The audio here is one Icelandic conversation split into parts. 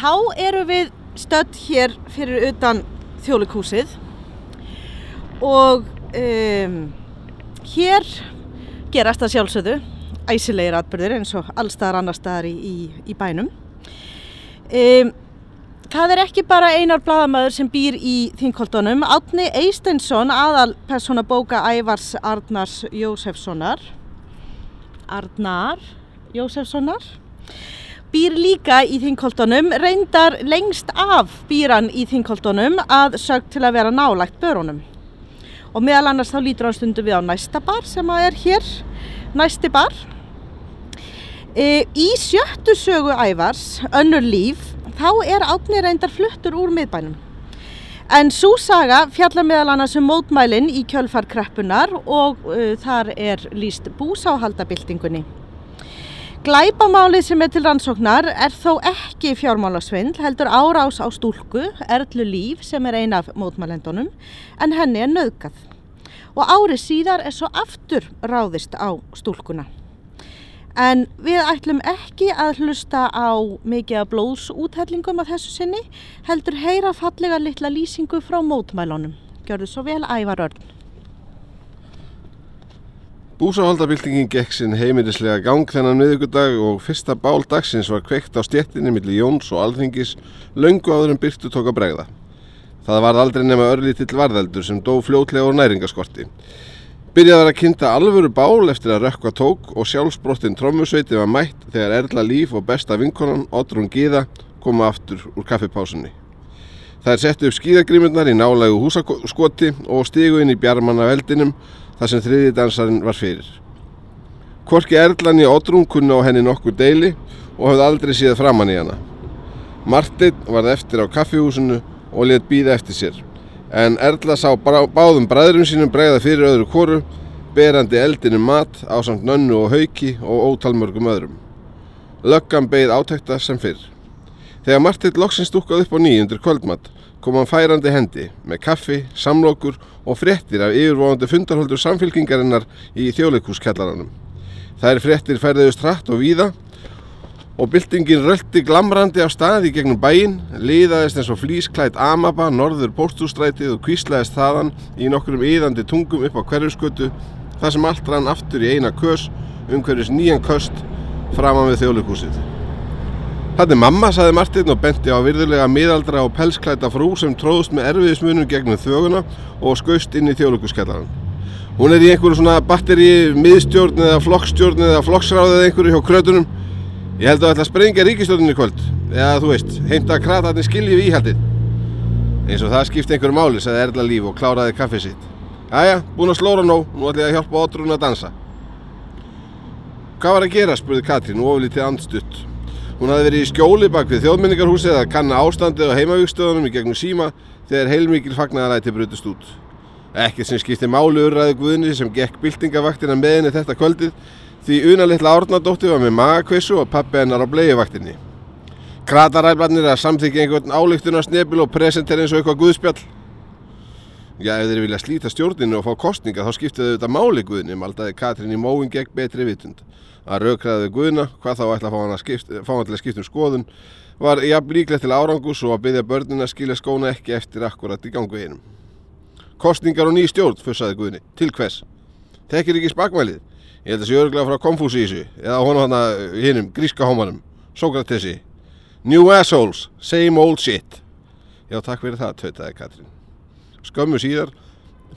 þá eru við stödd hér fyrir utan þjólikúsið og um, hér gerast það sjálfsögðu æsilegir atbyrðir eins og allstaðar annar staðar í, í, í bænum. Um, það er ekki bara einar bladamæður sem býr í þingkoltunum. Átni Eistensson, aðal persóna bóka Ævars Arnars Jósefssonar, Arnar Jósefssonar, býr líka í þingkoltunum, reyndar lengst af býran í þingkoltunum að sög til að vera nálægt börunum. Og meðal annars þá lítur hann stundu við á næsta bar sem að er hér, næsti bar. E, í sjöttu sögu ævars, önnur líf, þá er átni reyndar fluttur úr miðbænum. En svo saga fjallar meðal annars um mótmælinn í kjölfarkreppunar og uh, þar er líst búsáhaldabildingunni. Glæpamálið sem er til rannsóknar er þó ekki fjármálasvindl, heldur árás á stúlku, Erlu Líf sem er ein af mótmælendunum, en henni er nöðgað. Og árið síðar er svo aftur ráðist á stúlkuna. En við ætlum ekki að hlusta á mikið blóðsúthellingum af þessu sinni, heldur heyra fallega litla lýsingu frá mótmælunum. Gjörðu svo vel ævar örn. Búsáhaldabildingin gekk sinn heimilislega gang þennan miðugudag og fyrsta bál dagsins var kveikt á stjettinni millir Jóns og Alþingis löngu áður en byrtu tók að bregða. Það var aldrei nema örlítill varðeldur sem dó fljótlega úr næringaskorti. Byrjaði að kynnta alvöru bál eftir að rökkva tók og sjálfsbrottin trommusveiti var mætt þegar Erla Líf og besta vinkonan Oddrún Gíða koma aftur úr kaffipásunni. Það er sett upp skíðagrímurnar í nálægu húsaskoti og stigu inn í bjarmanna veldinum þar sem þriði dansarinn var fyrir. Korki Erlan í Oddrún kunna á henni nokkur deili og hafði aldrei síðað framann í hana. Martin varð eftir á kaffihúsinu og let býða eftir sér en Erla sá báðum bræðurum sínum bregða fyrir öðru koru, berandi eldinu mat á samt nönnu og hauki og ótalmörgum öðrum. Löggan beigð átækta sem fyrr. Þegar Martill loksins dúkkað upp á nýjundur kvöldmatt kom hann færandi hendi með kaffi, samlokur og fréttir af yfirvóðandi fundarholdur samfélkingarinnar í þjóðleikúskjallaranum. Það er fréttir færðiðust hratt og víða og byltingin röldi glamrandi á staði gegnum bæinn, liðaðist eins og flísklætt amaba, norður póstústrætið og kvíslaðist þaðan í nokkrum yðandi tungum upp á hverjuskötu þar sem allt rann aftur í eina kös um hverjus nýjan köst framan við þjóðleikúsið. Er mamma, saði Martin og benti á virðulega miðaldra og pelsklæta frú sem tróðst með erfiðismunum gegnum þöguna og skaust inn í þjóðleikuskjallaran. Hún er í einhverju svona batteri, miðstjórn eða flokkstjórn eða flokksráð eða einhverju hjá krötunum Ég held að það ætla að sprengja ríkistjórninu kvöld. Eða þú veist, heimta að kratarnir skilji við íhaldið. Eins og það skipti einhverju máli, sagði Erla Líf og kláraði kaffið sitt. Jæja, búin að slóra nóg, nú ætla ég að hjálpa Otrún að dansa. Hvað var að gera, spurði Katrín, oflítið andstutt. Hún hafði verið í skjóli bak við þjóðmenningarhúsið að kanna ástandið á heimavíkstöðunum í gegnum síma þegar heilmikil fagnaðaræti brutist út. Ekkert sem skipti máli urræðu Guðni sem gekk byltingavaktina með henni þetta kvöldið því unalitla árnadótti var með magakvissu og pappi hennar á bleiðuvaktinni. Krataræflarnir að samþykja einhvern álíktunarsnebil og presentera eins og eitthvað guðspjall. Já, ef þeir vilja slíta stjórninu og fá kostninga þá skiptið þau þetta máli Guðni, maldaði Katrín í móin gegn betri vitund. Að raukraði Guðna, hvað þá ætla að fá hann, að skipt, fá hann til að skipta um skoðun, var jafn líklegt til árangus og að byggja börnina að skilja skóna ekki eftir akkurat í gangu einum. Kostningar og ný stjórn, fussaði Guðni. Til hvers? Tekir ekki spakmælið. Ég held að það sé örglega frá Konfúsísu eða honum hann að hinnum, gríska hómanum, Sókratesi. New assholes, same old shit. Já, takk fyrir það, tautaði Katrín. Skömmu síðar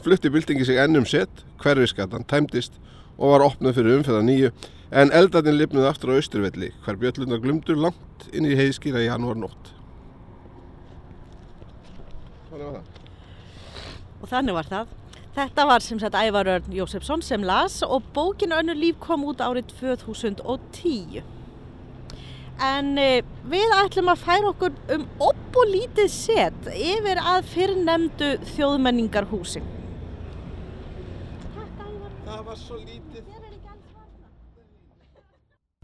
flutti byltingi sig ennum sett, hverfiskatan tæmdist og var opnað fyrir umfæða nýju en eldarnir lifnuð aftur á austurvelli hver bjöllunar glumdur langt inn í heiðskýra í janúar nótt. Þannig var það. Og þannig var það. Þetta var sem sagt Ævar Örn Jósefsson sem las og bókin Önnur líf kom út árið 2010. En e, við ætlum að færa okkur um upp og lítið set yfir að fyrrnemdu þjóðmenningarhúsi. Það var svo lítið.